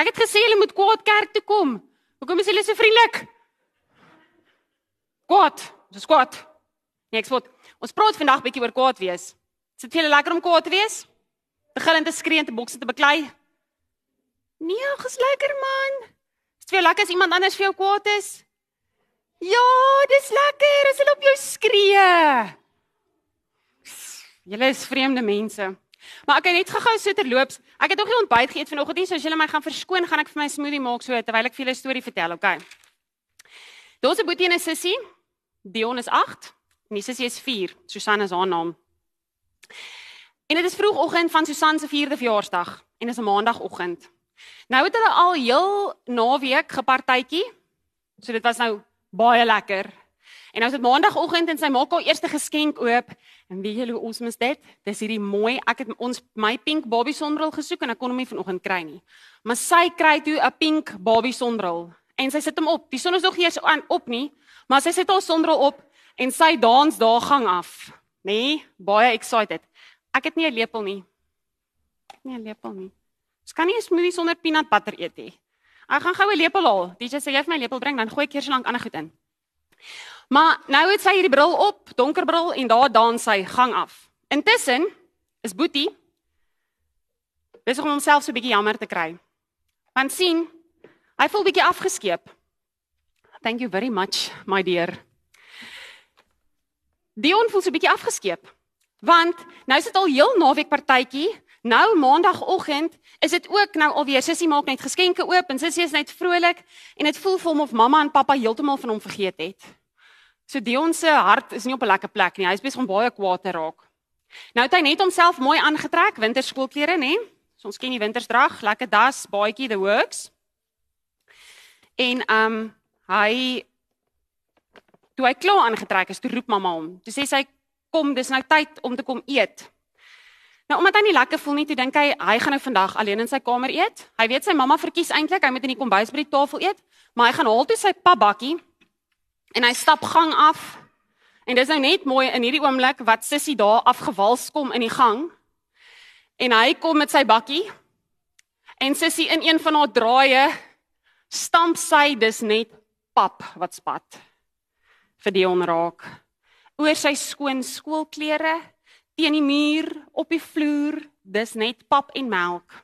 Ek het gesê julle moet kwaad kerk toe kom. Hoekom is julle so vriendelik? Kwaad, dis kwaad. Nee, ek sê ons praat vandag bietjie oor kwaad wees. Is dit vir julle lekker om kwaad te wees? Begin te skree en te bokse te beklei? Nee, dis lekker man. Is dit vir jou lekker as iemand anders vir jou kwaad is? Ja, dis lekker as hulle op jou skree. Julle is vreemde mense. Maar het net gou-gou so terloops. Ek het nog nie ontbyt geëet vanoggend nie, so as julle my gaan verskoon, gaan ek vir my smoothie maak so terwyl ek vir julle 'n storie vertel, okay? Daar's 'n boetie en 'n sussie. Dion is 8 en die sussie is 4. Susan is haar naam. En dit is vroegoggend van Susan se 4de verjaarsdag en dit is 'n maandagooggend. Nou het hulle al heel naweek gepartytjie. So dit was nou baie lekker. En is dit maandagooggend en sy maak haar eerste geskenk oop. En weet julle ons mis dit? Dis hierdie mooi, ek het ons my pink Barbie sonbril gesoek en ek kon hom nie vanoggend kry nie. Maar sy kry toe 'n pink Barbie sonbril en sy sit hom op. Die son is nog nie eens aan op nie, maar sy sit haar sonbril op en sy dans daar gang af. Nê? Nee, baie excited. Ek het nie 'n lepel nie. Nie 'n lepel nie. Ons kan nie 'n smoothie sonder peanut butter eet nie. Ek gaan gou 'n lepel haal. DJ sê jy vir my lepel bring, dan gooi ek eers so lank ander goed in. Maar nou het sy hierdie bril op, donker bril en daar dans sy gang af. Intussen is Boetie besig om homself so 'n bietjie jammer te kry. Want sien, hy voel bietjie afgeskeep. Thank you very much, my dear. Dion voel so 'n bietjie afgeskeep. Want nou is dit al heel naweek partytjie. Nou maandagooggend is dit ook nou alweer sussie maak net geskenke oop en sussie is net vrolik en dit voel vir hom of mamma en pappa heeltemal van hom vergeet het. So Dion se hart is nie op 'n lekker plek nie. Hy is besig om baie kwaad te raak. Nou het hy net homself mooi aangetrek, winterskoolklere, nê? So ons ken die wintersdrag, lekker das, baadjie, the works. En ehm um, hy toe hy klaar aangetrek is, toe roep mamma hom. Toe sê sy kom, dis nou tyd om te kom eet. Nou omdat hy nie lekker voel nie, toe dink hy hy gaan nou vandag alleen in sy kamer eet. Hy weet sy mamma verkies eintlik hy moet in die kombuis by die tafel eet, maar hy gaan haal toe sy papbakkie En hy stap gang af. En dis nou net mooi in hierdie oomblik wat Sissie daar afgewals kom in die gang. En hy kom met sy bakkie. En Sissie in een van haar draaie stamp sy dis net pap wat spat vir die onraak. Oor sy skoon skoolklere, teen die muur, op die vloer, dis net pap en melk.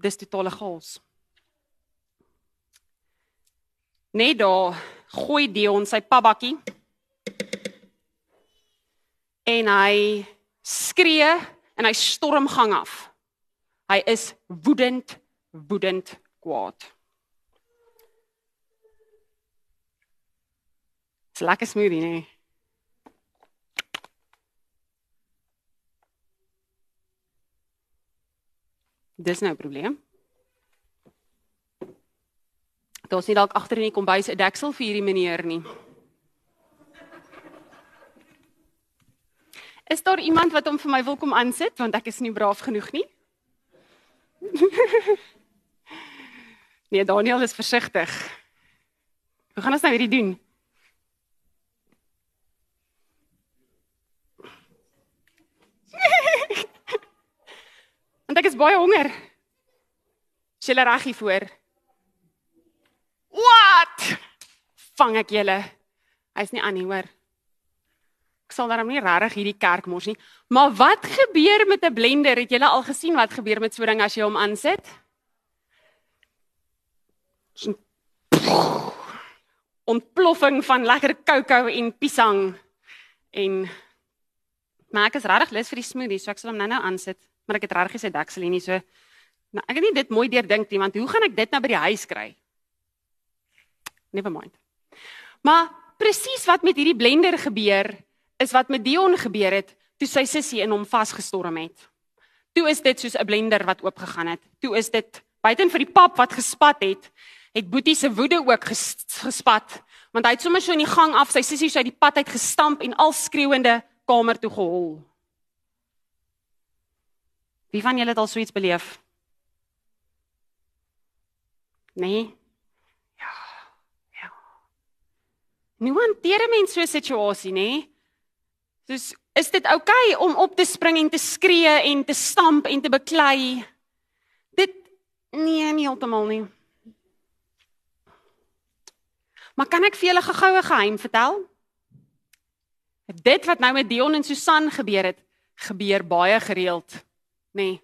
Dis totale chaos. Net daar gooi Dion sy pabakkie. En hy skree en hy storm gang af. Hy is woedend, woedend kwaad. Dis lekker smoothie, nee. Dis nou 'n probleem. Daar's nie dalk agter in die kombuis 'n deksel vir hierdie meneer nie. Is daar iemand wat hom vir my wil kom aansit want ek is nie braaf genoeg nie? nee, Daniel is versigtig. Hoe gaan ons nou hierdie doen? Want ek is baie honger. Sille reg hier voor. Wat? Vang ek julle. Hy's nie aan nie, hoor. Ek sal daarom nie regtig hierdie kerk mors nie. Maar wat gebeur met 'n blender? Het julle al gesien wat gebeur met so 'n ding as jy hom aansit? Ontploffing van lekker kokou en piesang en maar ek is regtig lus vir die smoothie, so ek sal hom nou-nou aansit, maar ek het regtig gesê deksel hier nie so. Nou, ek het nie dit mooi deurdink nie, want hoe gaan ek dit nou by die huis kry? Never mind. Maar presies wat met hierdie blender gebeur is wat met Dion gebeur het toe sy sussie in hom vasgestorm het. Toe is dit soos 'n blender wat oopgegaan het. Toe is dit buiten vir die pap wat gespat het, het Boetie se woede ook ges, gespat want hy het sommer so in die gang af sy sussie so uit die pad uit gestamp en al skreeuende kamer toe gehol. Wie van julle het al so iets beleef? Nee. Hoe hanteer 'n mens so 'n situasie, nê? Soos is dit oukei okay om op te spring en te skree en te stamp en te beklei? Nee, nie heeltemal nie. Maar kan ek vir julle gou 'n geheim vertel? Dit wat nou met Dion en Susan gebeur het, gebeur baie gereeld, nê. Nee.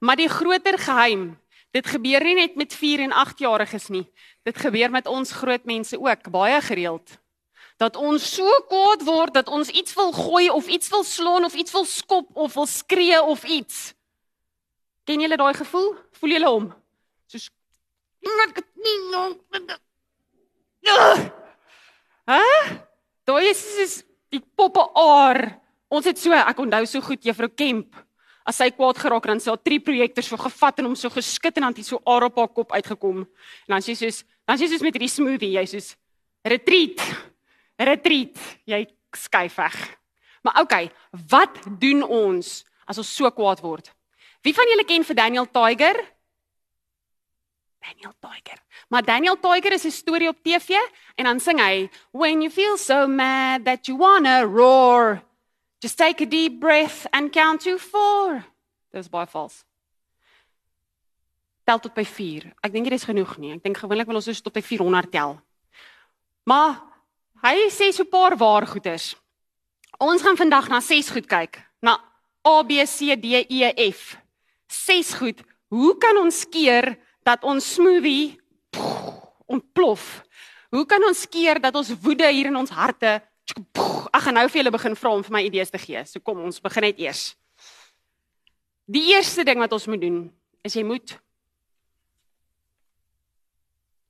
Maar die groter geheim, dit gebeur nie net met 4 en 8 jariges nie. Dit gebeur met ons groot mense ook baie gereeld. Dat ons so kwaad word dat ons iets wil gooi of iets wil slaan of iets wil skop of wil skree of iets. Ken julle daai gevoel? Voel julle hom? Soos Hæ? Daai is, is die poppe aar. Ons het so, ek onthou so goed juffrou Kemp. As sy kwaad geraak dan sy al drie projektors vir gevat en hom so geskit en dan het hy so aar op haar kop uitgekom. En dan sê sy soos, dan sê sy soos met hierdie smoothie, jy soos retreat. Retreat. Jy skuif weg. Maar okay, wat doen ons as ons so kwaad word? Wie van julle ken vir Daniel Tiger? Daniel Tiger. Maar Daniel Tiger is 'n storie op TV en dan sing hy when you feel so mad that you wanna roar just take a deep breath and count to 4. Dis baie vals. Tel tot by 4. Ek dink dit is genoeg nie. Ek dink gewoonlik wil ons so tot by 400 tel. Maar hy sê so 'n paar waar goeters. Ons gaan vandag na 6 goed kyk. Na A B C D E F. 6 goed. Hoe kan ons keer dat ons smoothie ontplof. Hoe kan ons keer dat ons woede hier in ons harte Ek gaan nou vir julle begin vra om vir my idees te gee. So kom ons begin net eers. Die eerste ding wat ons moet doen is jy moet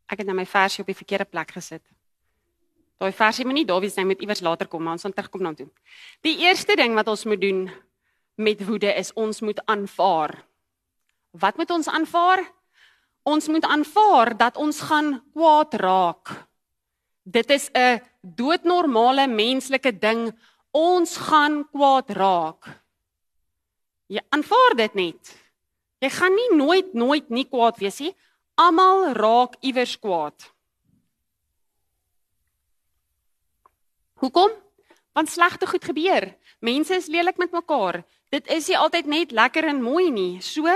Ek het nou my versie op die verkeerde plek gesit. Daai versie moet nie daar wees nie, moet iewers later kom, maar ons gaan terugkom na toe. Die eerste ding wat ons moet doen met woede is ons moet aanvaar. Wat moet ons aanvaar? Ons moet aanvaar dat ons gaan kwaad raak. Dit is 'n doodnormale menslike ding. Ons gaan kwaad raak. Jy aanvaar dit net. Jy gaan nie nooit nooit nie kwaad wees nie. Almal raak iewers kwaad. Hoekom? Want slegte goed gebeur. Mense is lelik met mekaar. Dit is nie altyd net lekker en mooi nie. So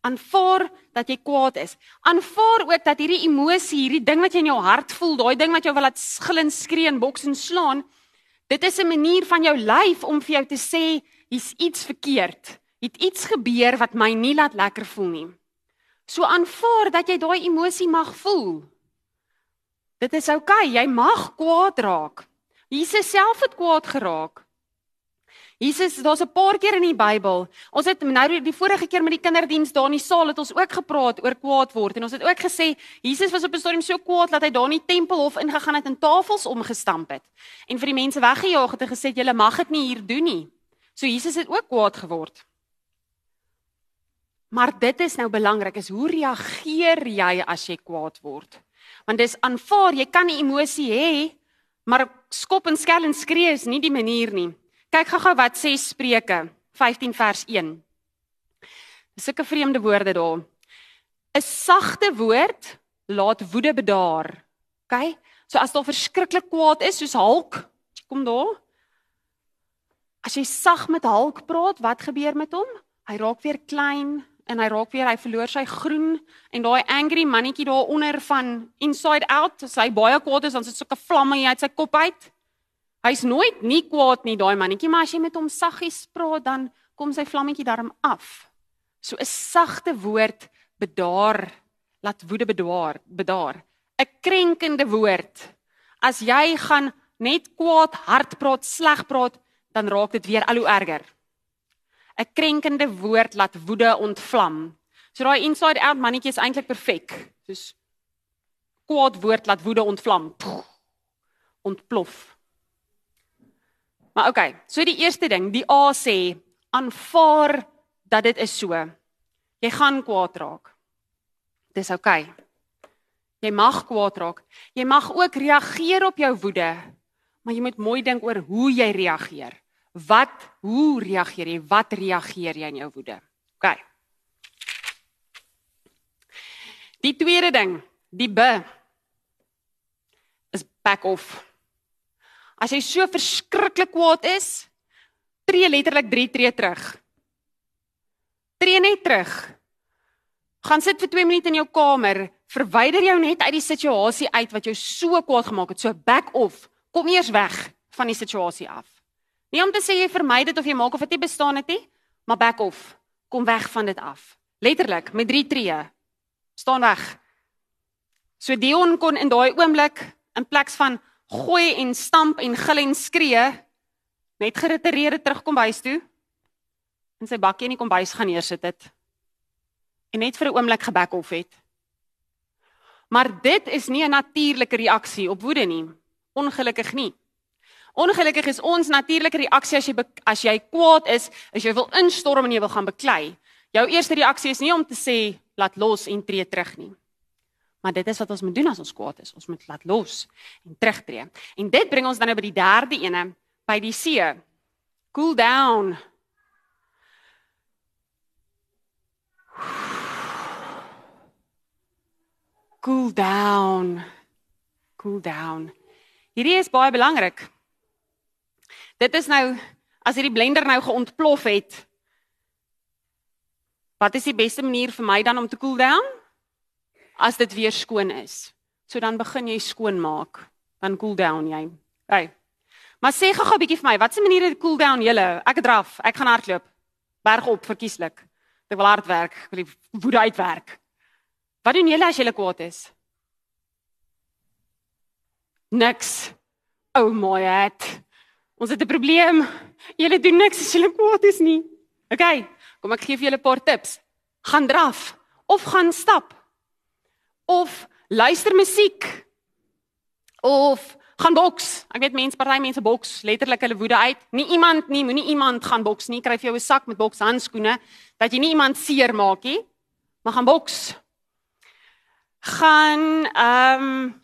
Aanvaar dat jy kwaad is. Aanvaar ook dat hierdie emosie, hierdie ding wat jy in jou hart voel, daai ding wat jou wil laat gillend skree en boks en slaan, dit is 'n manier van jou lyf om vir jou te sê hier's iets verkeerd. Het iets gebeur wat my nie laat lekker voel nie. So aanvaar dat jy daai emosie mag voel. Dit is oukei, okay, jy mag kwaad raak. Jesus self het kwaad geraak. Jesus, daar's 'n paar keer in die Bybel. Ons het nou die vorige keer met die kinderdiens daar in die saal het ons ook gepraat oor kwaad word en ons het ook gesê Jesus was op 'n stadium so kwaad dat hy daar in die tempelhof ingegaan het en tafels omgestamp het. En vir die mense weggejaag het en gesê julle mag dit nie hier doen nie. So Jesus het ook kwaad geword. Maar dit is nou belangrik is hoe reageer jy as jy kwaad word? Want dis aanvaar, jy kan 'n emosie hê, maar skop en skel en skree is nie die manier nie. Kyk gou-gou wat sê Spreuke 15 vers 1. Dis sulke vreemde woorde daar. 'n Sagte woord laat woede bedaar. OK? So as jy verskriklik kwaad is soos Hulk, kom daar. As jy sag met Hulk praat, wat gebeur met hom? Hy raak weer klein en hy raak weer hy verloor sy groen en daai angry mannetjie daaronder van inside out, as hy baie kwaad is, dan sit sulke vlamme uit sy kop uit. Hy's nooit nie kwaad nie daai mannetjie, maar as jy met hom saggies praat, dan kom sy vlammetjie darm af. So 'n sagte woord bedaar, laat woede bedaar, bedaar. 'n Krenkende woord. As jy gaan net kwaad hard praat, sleg praat, dan raak dit weer al hoe erger. 'n Krenkende woord laat woede ontvlam. So daai inside out mannetjie is eintlik perfek. Soos kwaad woord laat woede ontvlam. Ontplof. Maar okay, so die eerste ding, die A sê aanvaar dat dit is so. Jy gaan kwaad raak. Dis okay. Jy mag kwaad raak. Jy mag ook reageer op jou woede, maar jy moet mooi dink oor hoe jy reageer. Wat hoe reageer jy? Wat reageer jy in jou woede? Okay. Die tweede ding, die B is back off. As jy so verskriklik kwaad is, tree letterlik 3 tree terug. Tree net terug. Gaan sit vir 2 minute in jou kamer. Verwyder jou net uit die situasie uit wat jou so kwaad gemaak het. So back off. Kom eers weg van die situasie af. Nie om te sê jy vermy dit of jy maak of dit nie bestaan het nie, maar back off. Kom weg van dit af. Letterlik met drie tree. Staan weg. So Dion kon in daai oomblik in plek van gooi en stamp en gil en skree net geritereerde terugkom huis toe en sy bakkie in die kombuis gaan neersit het en net vir 'n oomblik gebek of het. Maar dit is nie 'n natuurlike reaksie op woede nie. Ongelukkig nie. Ongelukkig is ons natuurlike reaksie as jy as jy kwaad is, as jy wil instorm en jy wil gaan beklei. Jou eerste reaksie is nie om te sê laat los en tree terug nie. Maar dit is wat ons moet doen as ons kwaad is. Ons moet laat los en terugtreë. En dit bring ons dan nou by die derde ene, by die see. Cool down. Cool down. Cool down. Hierdie is baie belangrik. Dit is nou as hierdie blender nou geontplof het. Wat is die beste manier vir my dan om te cool down? As dit weer skoon is. So dan begin jy skoon maak. Dan cool down jy. Hey. Maar sê gou-gou 'n bietjie vir my, wat se maniere cool down julle? Ek draf, ek gaan hardloop. Berg op verkieslik. Ek wil hard werk, ek wil woede uitwerk. Wat doen julle as julle kwaad is? Niks. Oh my god. Ons het 'n probleem. Julle doen niks as julle kwaad is nie. OK, kom ek gee vir julle 'n paar tips. Gaan draf of gaan stap. Of luister musiek. Of gaan boks. Ek weet mense, party mense boks letterlik hulle woede uit. Nie iemand nie, moenie iemand gaan boks nie. Kry vir jou 'n sak met bokshandskoene dat jy nie iemand seermaak nie. Maar gaan boks gaan ehm um,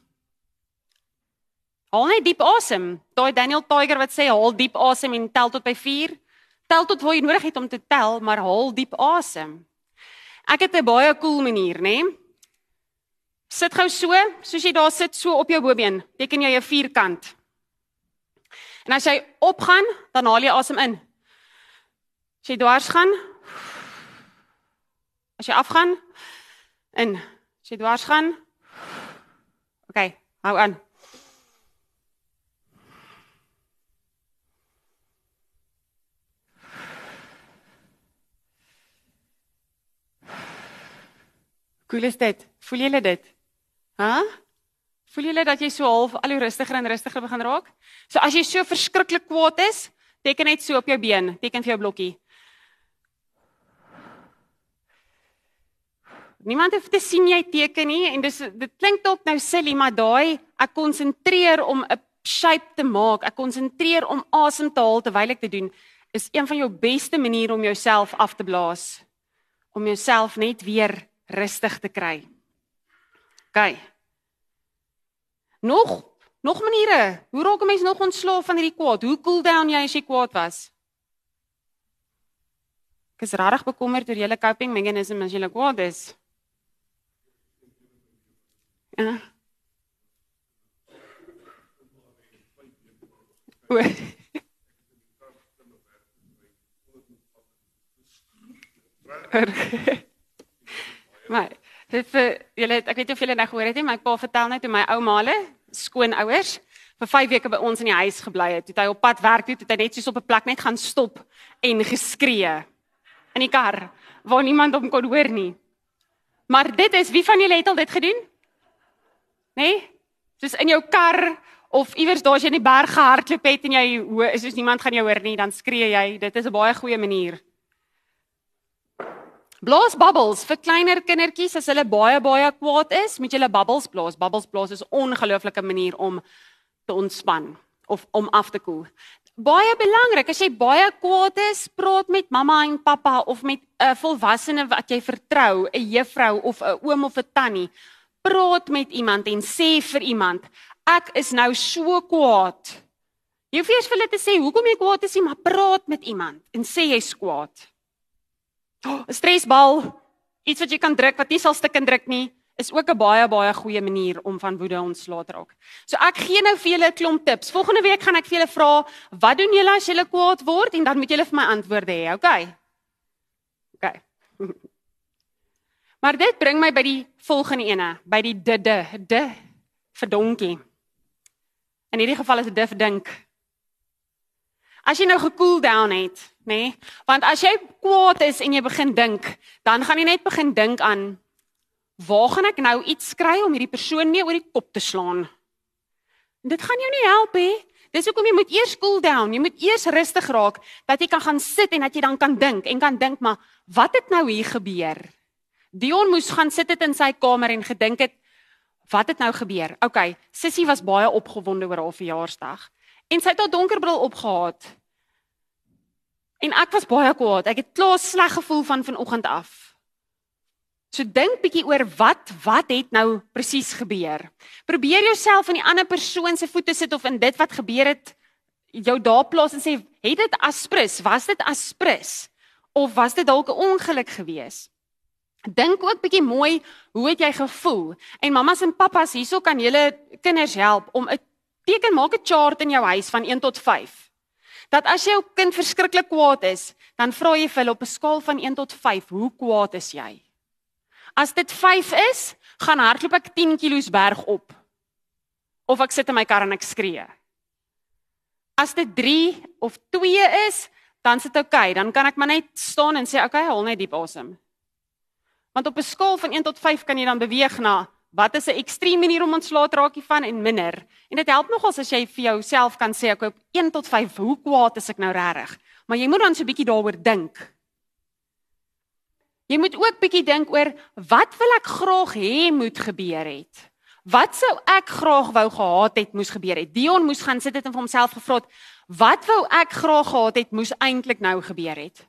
haal net diep asem. Daai Daniel Tiger wat sê haal diep asem en tel tot by 4. Tel tot waar jy nodig het om te tel, maar haal diep asem. Ek het 'n baie cool manier, nê? Sit gou so, soos jy daar sit so op jou bobeen, teken jy 'n vierkant. En as jy opgaan, dan haal jy asem in. As jy dwars gaan, as jy afgaan, in As jy dwars gaan. OK, hou aan. Hoe is dit? Voel julle dit? Hæ? Voel julle dat jy so half al hoe rustiger en rustiger begin raak? So as jy so verskriklik kwaad is, teken net so op jou been, teken vir jou blokkie. Niemand hoef te sien jy teken nie en dis dit klink dalk nou silly, maar daai ek konsentreer om 'n shape te maak, ek konsentreer om asem te haal terwyl ek dit doen, is een van jou beste maniere om jouself af te blaas. Om jouself net weer rustig te kry. OK. Nog nog maniere. Hoe raak 'n mens nog ontslaaf van hierdie kwaad? Hoe cool down jy as jy kwaad was? Ek is regtig bekommerd oor julle coping mechanism as jy kwaad is. Ja. maar dit vir julle ek weet nie of julle nou gehoor het nie my pa vertel net hoe my ouma hulle skoonouers vir 5 weke by ons in die huis gebly het. Toe hy op pad werk toe, het hy net soos op 'n plek net gaan stop en geskree in die kar waar niemand hom kon hoor nie. Maar dit is wie van julle het al dit gedoen? nê? Nee? Soos in jou kar of iewers daar as jy in die berg gehardloop het en jy hoe is soos niemand gaan jou hoor nie, dan skree jy. Dit is 'n baie goeie manier. Blaas bubbles vir kleiner kindertjies as hulle baie baie kwaad is, moet jy hulle bubbles blaas. Bubbles blaas is 'n ongelooflike manier om te ontspan of om af te koel. Baie belangrik, as jy baie kwaad is, praat met mamma en pappa of met 'n volwassene wat jy vertrou, 'n juffrou of 'n oom of 'n tannie praat met iemand en sê vir iemand, ek is nou so kwaad. Jy hoef eers vir hulle te sê hoekom jy kwaad is, maar praat met iemand en sê jy's kwaad. 'n oh, Stresbal, iets wat jy kan druk wat nie sal stik en druk nie, is ook 'n baie baie goeie manier om van woede ontslae te raak. So ek gee nou vir julle 'n klomp tips. Volgende week gaan ek vir julle vra, wat doen julle as julle kwaad word en dan moet julle vir my antwoorde hê, okay? Okay. Maar dit bring my by die volgende ene, by die de de de vir donkie. In hierdie geval is dit vir dink. As jy nou gekool down het, nê? Nee, want as jy kwaad is en jy begin dink, dan gaan jy net begin dink aan waar gaan ek nou iets kry om hierdie persoon mee oor die kop te slaan? En dit gaan jou nie help hè. Dis hoekom jy moet eers cool down, jy moet eers rustig raak dat jy kan gaan sit en dat jy dan kan dink en kan dink maar wat het nou hier gebeur? Dion moes gaan sit dit in sy kamer en gedink het wat het nou gebeur? OK, Sissie was baie opgewonde oor haar verjaarsdag en sy het haar donkerbril opgehaat. En ek was baie kwaad. Ek het klaar sleg gevoel van vanoggend af. So dink bietjie oor wat wat het nou presies gebeur. Probeer jouself in die ander persoon se voete sit of in dit wat gebeur het jou daar plaas en sê, het dit aspres? Was dit aspres? Of was dit dalk 'n ongeluk gewees? Dink ook bietjie mooi, hoe het jy gevoel? En mammas en pappas, hierso kan julle kinders help om 'n teken maak 'n chart in jou huis van 1 tot 5. Dat as jou kind verskriklik kwaad is, dan vra jy vir hulle op 'n skaal van 1 tot 5, hoe kwaad is jy? As dit 5 is, gaan hardloop ek 10 kg berg op. Of ek sit in my kar en ek skree. As dit 3 of 2 is, dan sit ek okay, dan kan ek maar net staan en sê okay, haal net diep asem. Want op 'n skaal van 1 tot 5 kan jy dan beweeg na wat is 'n ekstreme manier om ontslae te raak hiervan en minder. En dit help nogals as jy vir jouself kan sê okay, op 1 tot 5, hoe kwaad is ek nou regtig? Maar jy moet dan so 'n bietjie daaroor dink. Jy moet ook bietjie dink oor wat wil ek graag hê moet gebeur het? Wat sou ek graag wou gehad het moes gebeur het? Dion moes gaan sit het en vir homself gevra het, wat wou ek graag gehad het moes eintlik nou gebeur het?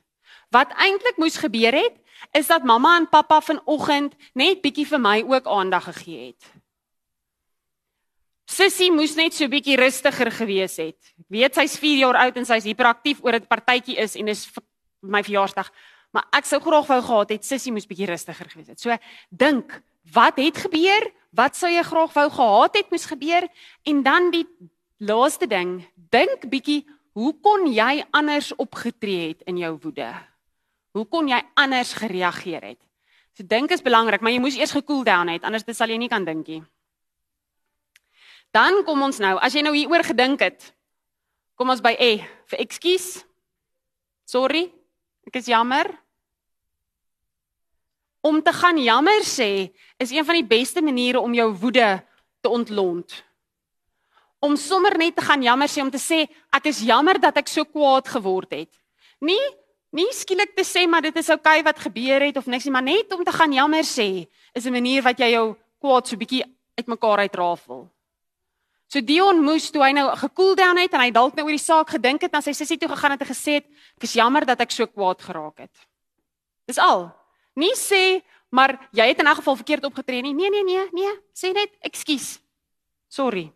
Wat eintlik moes gebeur het is dat mamma en pappa vanoggend net bietjie vir my ook aandag gegee het. Sissie moes net so bietjie rustiger gewees het. Ek weet sy's 4 jaar oud en sy's hiperaktief oor dit partytjie is en is my verjaarsdag. Maar ek sou graag wou gehad het Sissie moes bietjie rustiger gewees het. So dink, wat het gebeur? Wat sou jy graag wou gehad het moes gebeur? En dan die laaste ding, dink bietjie, hoe kon jy anders opgetree het in jou woede? Hoe kon jy anders gereageer het? So dink is belangrik, maar jy moes eers gekool down het, anders sal jy nie kan dink nie. Dan kom ons nou, as jy nou hieroor gedink het, kom ons by E vir ekskuus. Sorry, Ek is jammer. Om te gaan jammer sê is een van die beste maniere om jou woede te ontlont. Om sommer net te gaan jammer sê om te sê ek is jammer dat ek so kwaad geword het. Nie nie skielik te sê maar dit is oukei okay wat gebeur het of niks nie, maar net om te gaan jammer sê is 'n manier wat jy jou kwaad so bietjie uitmekaar uitrafel. So Dion moes toe hy nou gekool down het en hy dalk nou oor die saak gedink het, dan sy sussie toe gegaan het en gesê het, "Ek is jammer dat ek so kwaad geraak het." Dis al. Nie sê, "Maar jy het in 'n geval verkeerd opgetree nie." Nee, nee, nee, nee. Sê net, "Ekskuus. Sorry."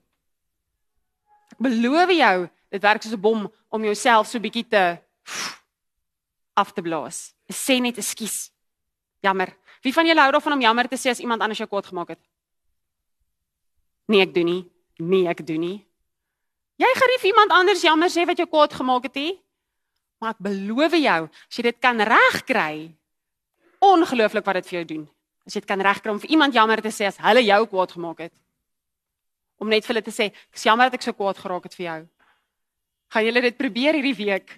Ek beloof jou, dit werk soos 'n bom om jouself so bietjie te af te blaas. Sê net, "Ekskuus." Jammer. Wie van julle hou daarvan om jammer te sê as iemand anders jou kwaad gemaak het? Nee, ek doen nie nee ek doen nie. Jy vir iemand anders jammer sê wat jou kwaad gemaak het nie. Maar ek beloof jou, as jy dit kan regkry, ongelooflik wat dit vir jou doen. As jy dit kan regkry om vir iemand jammer te sê as hulle jou kwaad gemaak het. Om net vir hulle te sê, ek is jammer dat ek so kwaad geraak het vir jou. Gaan julle dit probeer hierdie week?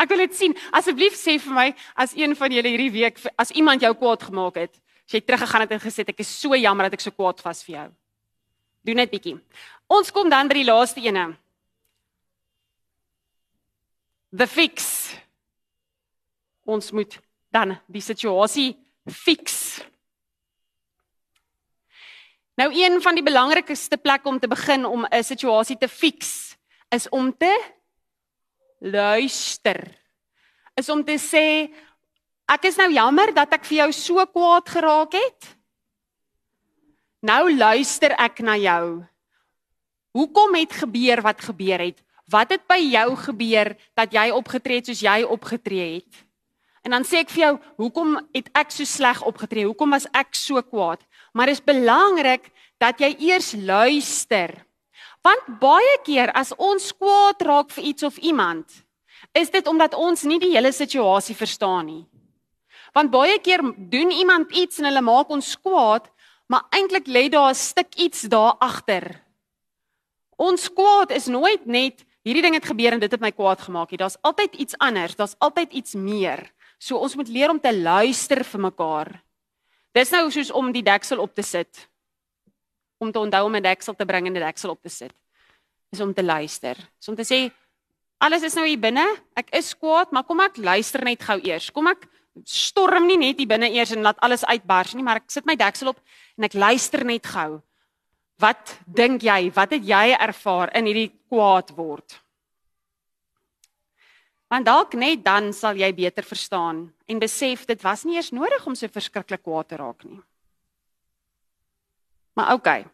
Ek wil dit sien. Asseblief sê vir my as een van julle hierdie week as iemand jou kwaad gemaak het, as jy teruggegaan het en gesê ek is so jammer dat ek so kwaad was vir jou. Doen net bietjie. Ons kom dan by die laaste ene. The fix. Ons moet dan die situasie fix. Nou een van die belangrikste plekke om te begin om 'n situasie te fix is om te luister. Is om te sê ek is nou jammer dat ek vir jou so kwaad geraak het. Nou luister ek na jou. Hoekom het gebeur wat gebeur het? Wat het by jou gebeur dat jy opgetree het soos jy opgetree het? En dan sê ek vir jou, hoekom het ek so sleg opgetree? Hoekom was ek so kwaad? Maar dit is belangrik dat jy eers luister. Want baie keer as ons kwaad raak vir iets of iemand, is dit omdat ons nie die hele situasie verstaan nie. Want baie keer doen iemand iets en hulle maak ons kwaad, maar eintlik lê daar 'n stuk iets daar agter. Ons kwaad is nooit net hierdie ding het gebeur en dit het my kwaad gemaak nie. Daar's altyd iets anders, daar's altyd iets meer. So ons moet leer om te luister vir mekaar. Dis nou soos om die deksel op te sit. Om te onthou om 'n deksel te bring en 'n deksel op te sit. Is om te luister. Is om te sê alles is nou hier binne. Ek is kwaad, maar kom ek luister net gou eers. Kom ek storm nie net hier binne eers en laat alles uitbars nie, maar ek sit my deksel op en ek luister net gou. Wat dink jy? Wat het jy ervaar in hierdie kwaad word? Want dalk net dan sal jy beter verstaan en besef dit was nie eers nodig om so verskriklik kwaad te raak nie. Maar okay.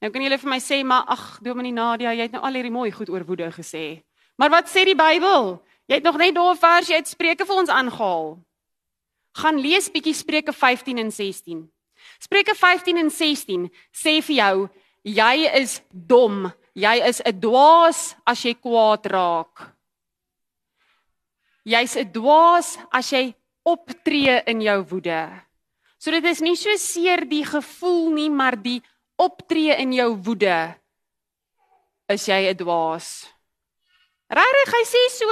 Nou kan julle vir my sê, maar ag, Dominee Nadia, jy het nou al hierdie mooi goed oor woede gesê. Maar wat sê die Bybel? Jy het nog net daar vers jy het Spreuke vir ons aangehaal. Gaan lees bietjie Spreuke 15 en 16. Spreuke 15 en 16 sê vir jou jy is dom, jy is 'n dwaas as jy kwaad raak. Jy's 'n dwaas as jy optree in jou woede. So dit is nie so seer die gevoel nie, maar die optree in jou woede is jy 'n dwaas. Regtig, hy sê so.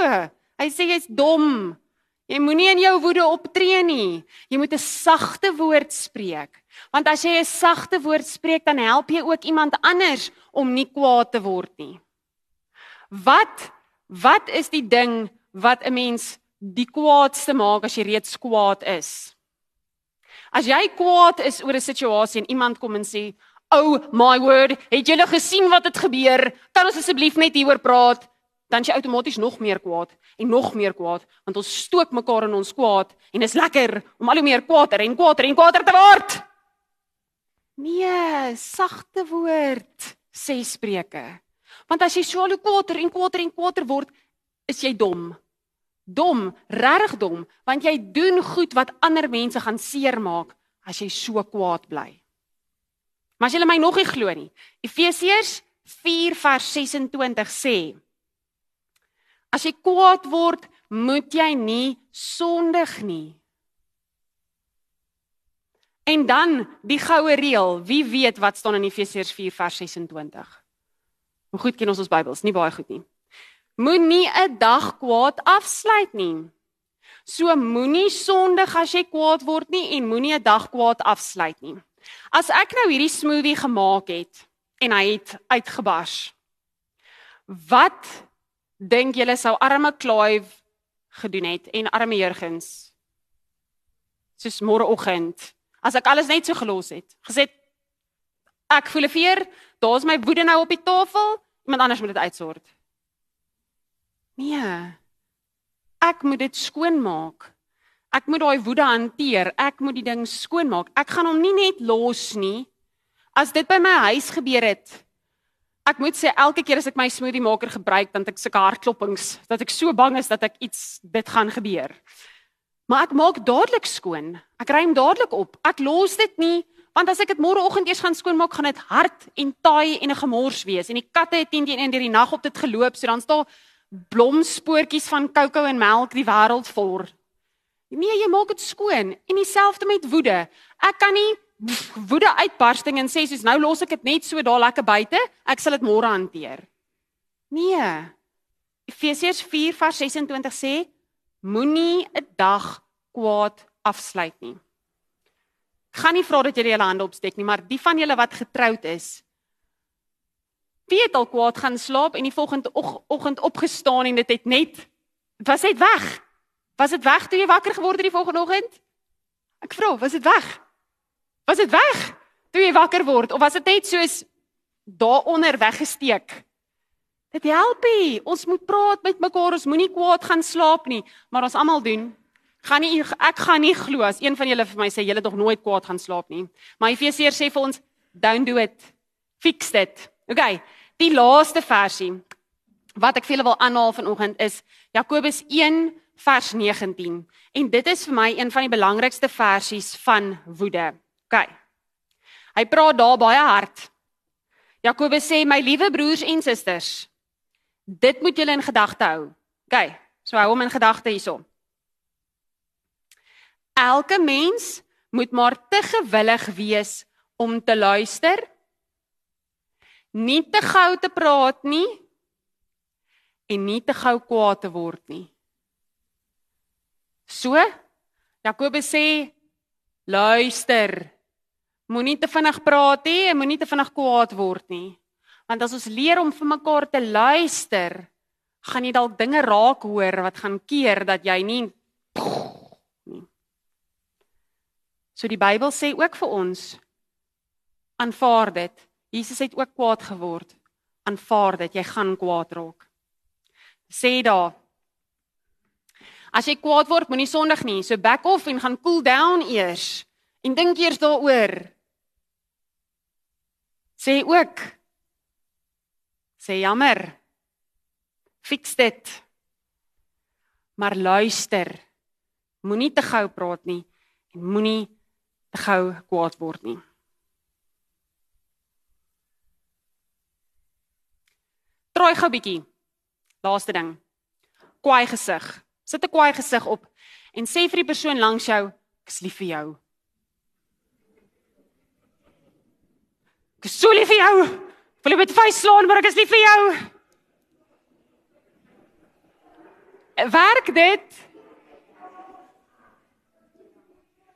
Hy sê jy's dom. Jy moenie in jou woede optree nie. Jy moet 'n sagte woord spreek. Want as jy 'n sagte woord spreek, dan help jy ook iemand anders om nie kwaad te word nie. Wat wat is die ding wat 'n mens die kwaadste maak as jy reeds kwaad is? As jy kwaad is oor 'n situasie en iemand kom en sê, "Oh my word, het julle gesien wat het gebeur? Kan ons asseblief net hieroor praat?" dan jy outomaties nog meer kwaad en nog meer kwaad want ons stook mekaar in ons kwaad en is lekker om al hoe meer kwaader en kwaader en kwaader te word. Nee, sagte woord sê Spreuke. Want as jy so al hoe kwaader en kwaader en kwaader word, is jy dom. Dom, regtig dom, want jy doen goed wat ander mense gaan seermaak as jy so kwaad bly. Maar as jy my nog nie glo nie. Efesiërs 4 vers 26 sê As jy kwaad word, moet jy nie sondig nie. En dan die goue reël, wie weet wat staan in Efesiërs 4 vers 26. Hoe goed ken ons ons Bybels? Nie baie goed nie. Moenie 'n dag kwaad afsluit nie. So moenie sondig as jy kwaad word nie en moenie 'n dag kwaad afsluit nie. As ek nou hierdie smoothie gemaak het en hy het uitgebars. Wat dink julle sou arme Clive gedoen het en arme Jurgens? Soos môreoggend, as ek alles net so gelos het, gesê ek voel veer, daar's my woede nou op die tafel, iemand anders moet dit uitsort. Nee. Ek moet dit skoonmaak. Ek moet daai woede hanteer. Ek moet die ding skoonmaak. Ek gaan hom nie net los nie. As dit by my huis gebeur het, Ek moet sê elke keer as ek my smoothie maker gebruik, dan ek sulke hartklopings dat ek so bang is dat ek iets dit gaan gebeur. Maar ek maak dadelik skoon. Ek ruim dadelik op. Ek los dit nie want as ek dit môreoggend eers gaan skoonmaak, gaan dit hard en taai en 'n gemors wees en die katte het teen teen deur die nag op dit geloop, so dan staan blomspoortjies van kokos en melk die wêreld vol. Nee, jy maak dit skoon en dieselfde met woede. Ek kan nie woede uitbarsting en sê soos nou los ek dit net so daar lekker buite, ek sal dit môre hanteer. Nee. Efesiërs 4:26 sê moenie 'n dag kwaad afsluit nie. Ek gaan nie vra dat julle julle hande opsteek nie, maar die van julle wat getroud is, wie het al kwaad gaan slaap en die volgende oggend opgestaan en dit het net was dit weg? Was dit weg toe jy wakker geword het die volgende oggend? Ek vra, was dit weg? Was dit weg toe jy wakker word of was dit net soos daaronder weggesteek? Dit help nie. Ons moet praat met mekaar. Ons moenie kwaad gaan slaap nie, maar ons almal doen. Gaan nie ek gaan nie glo as een van julle vir my sê julle dog nooit kwaad gaan slaap nie. Maar Efesiërs sê vir ons don't do it. Fix it. Okay. Die laaste versie wat ek vir julle wil aanhaal vanoggend is Jakobus 1 vers 19 en dit is vir my een van die belangrikste versies van woede. OK. Hy praat daar baie hard. Jakobus sê my liewe broers en susters, dit moet julle in gedagte hou. OK. So hou hom in gedagte hierso. Elke mens moet maar te gewillig wees om te luister. Nie te gou te praat nie en nie te gou kwaad te word nie. So Jakobus sê luister. Moenie te vinnig praat nie en moenie te vinnig kwaad word nie. Want as ons leer om vir mekaar te luister, gaan jy dalk dinge raak hoor wat gaan keer dat jy nie nie. So die Bybel sê ook vir ons aanvaar dit. Jesus het ook kwaad geword. Aanvaar dit, jy gaan kwaad raak. Sê daar As jy kwaad word, moenie sondig nie. So back off en gaan cool down eers en dink eers daaroor. Sê ook sê jammer. Fix dit. Maar luister. Moenie te gou praat nie en moenie te gou kwaad word nie. Trooi gou bietjie. Laaste ding. Kwaai gesig. Sit 'n kwaai gesig op en sê vir die persoon langs jou, ek is lief vir jou. Ek is so lief vir jou. Wil jy met vuis slaan, maar ek is lief vir jou. Werk dit?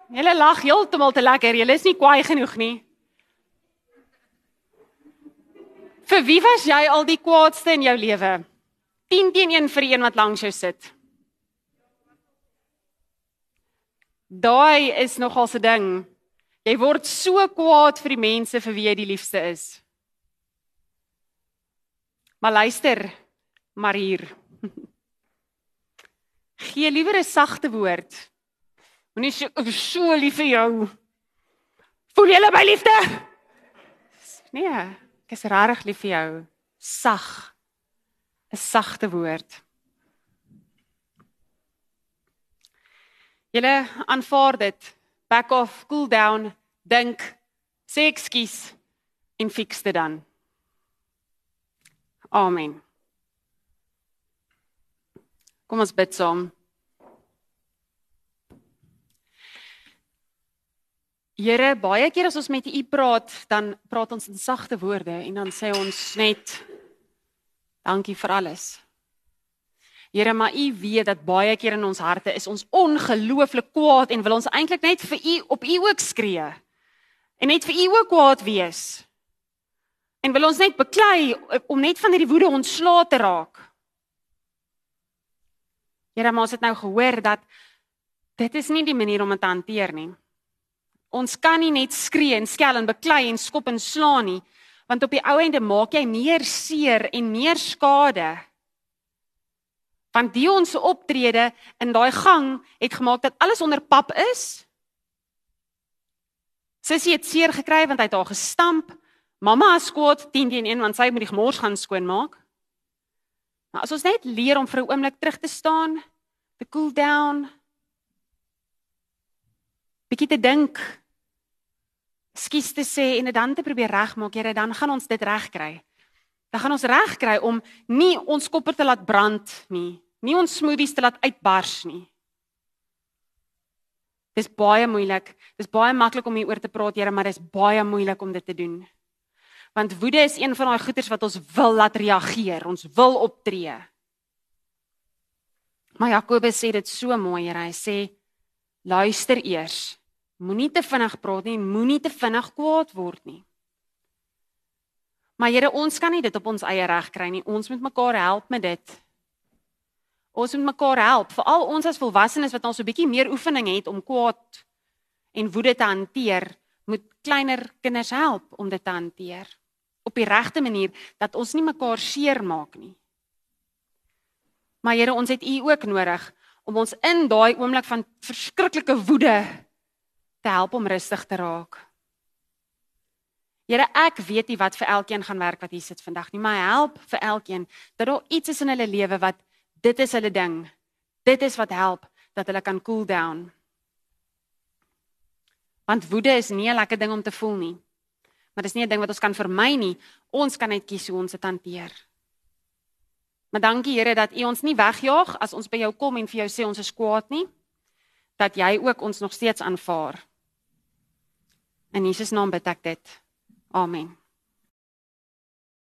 Julle lag heeltemal te lekker. Julle is nie kwaai genoeg nie. Vir wie was jy al die kwaadste in jou lewe? 10 teen 1 vir een wat langs jou sit. Daai is nogal se ding. Jy word so kwaad vir die mense vir wie jy die liefste is. Maar luister, maar hier. Gee liewer 'n sagte woord. Moenie so, so lief vir jou. Voel jy my liefde? Nee, ek is regtig lief vir jou. Sag. 'n Sagte woord. Julle aanvaar dit. Back off, cool down, dink, sê ekskuus en fix dit dan. Amen. Kom ons bid saam. Here, baie keer as ons met U praat, dan praat ons in sagte woorde en dan sê ons net dankie vir alles. Here, maar U weet dat baie keer in ons harte is ons ongelooflik kwaad en wil ons eintlik net vir U op U ook skree. En net vir U ook kwaad wees. En wil ons net beklei om net van hierdie woede ontslae te raak. Here, maar ons het nou gehoor dat dit is nie die manier om dit te hanteer nie. Ons kan nie net skree en skel en beklei en skop en slaan nie, want op die ou ende maak jy meer seer en meer skade Want die ons optrede in daai gang het gemaak dat alles onder pap is. Sissie het seer gekry want hy het haar gestamp. Mamma is kwaad 10 teen 1 want sy moet die gemors gaan skoonmaak. Maar as ons net leer om vir 'n oomblik terug te staan, te cool down, bietjie te dink, skies te sê en dit dan te probeer regmaak, Here, dan gaan ons dit regkry dan gaan ons reg kry om nie ons koppe te laat brand nie, nie ons smoothies te laat uitbars nie. Dis baie moeilik. Dis baie maklik om hieroor te praat, Here, maar dis baie moeilik om dit te doen. Want woede is een van daai goeters wat ons wil laat reageer, ons wil optree. Maar Jakobus sê dit so mooi, Here. Hy sê luister eers. Moenie te vinnig praat nie, moenie te vinnig kwaad word nie. Maar Here, ons kan nie dit op ons eie reg kry nie. Ons moet mekaar help met dit. Ons moet mekaar help, veral ons as volwassenes wat al so 'n bietjie meer oefening het om kwaad en woede te hanteer, moet kleiner kinders help om dit te hanteer op die regte manier dat ons nie mekaar seermaak nie. Maar Here, ons het U ook nodig om ons in daai oomblik van verskriklike woede te help om rustig te raak. Here, ek weet nie wat vir elkeen gaan werk wat hier sit vandag nie, maar help vir elkeen dat daar iets is in hulle lewe wat dit is hulle ding. Dit is wat help dat hulle kan cool down. Want woede is nie 'n lekker ding om te voel nie. Maar dis nie 'n ding wat ons kan vermy nie. Ons kan net kies hoe ons dit hanteer. Maar dankie Here dat U ons nie wegjaag as ons by jou kom en vir jou sê ons is kwaad nie. dat jy ook ons nog steeds aanvaar. In Jesus naam bid ek dit. Amen.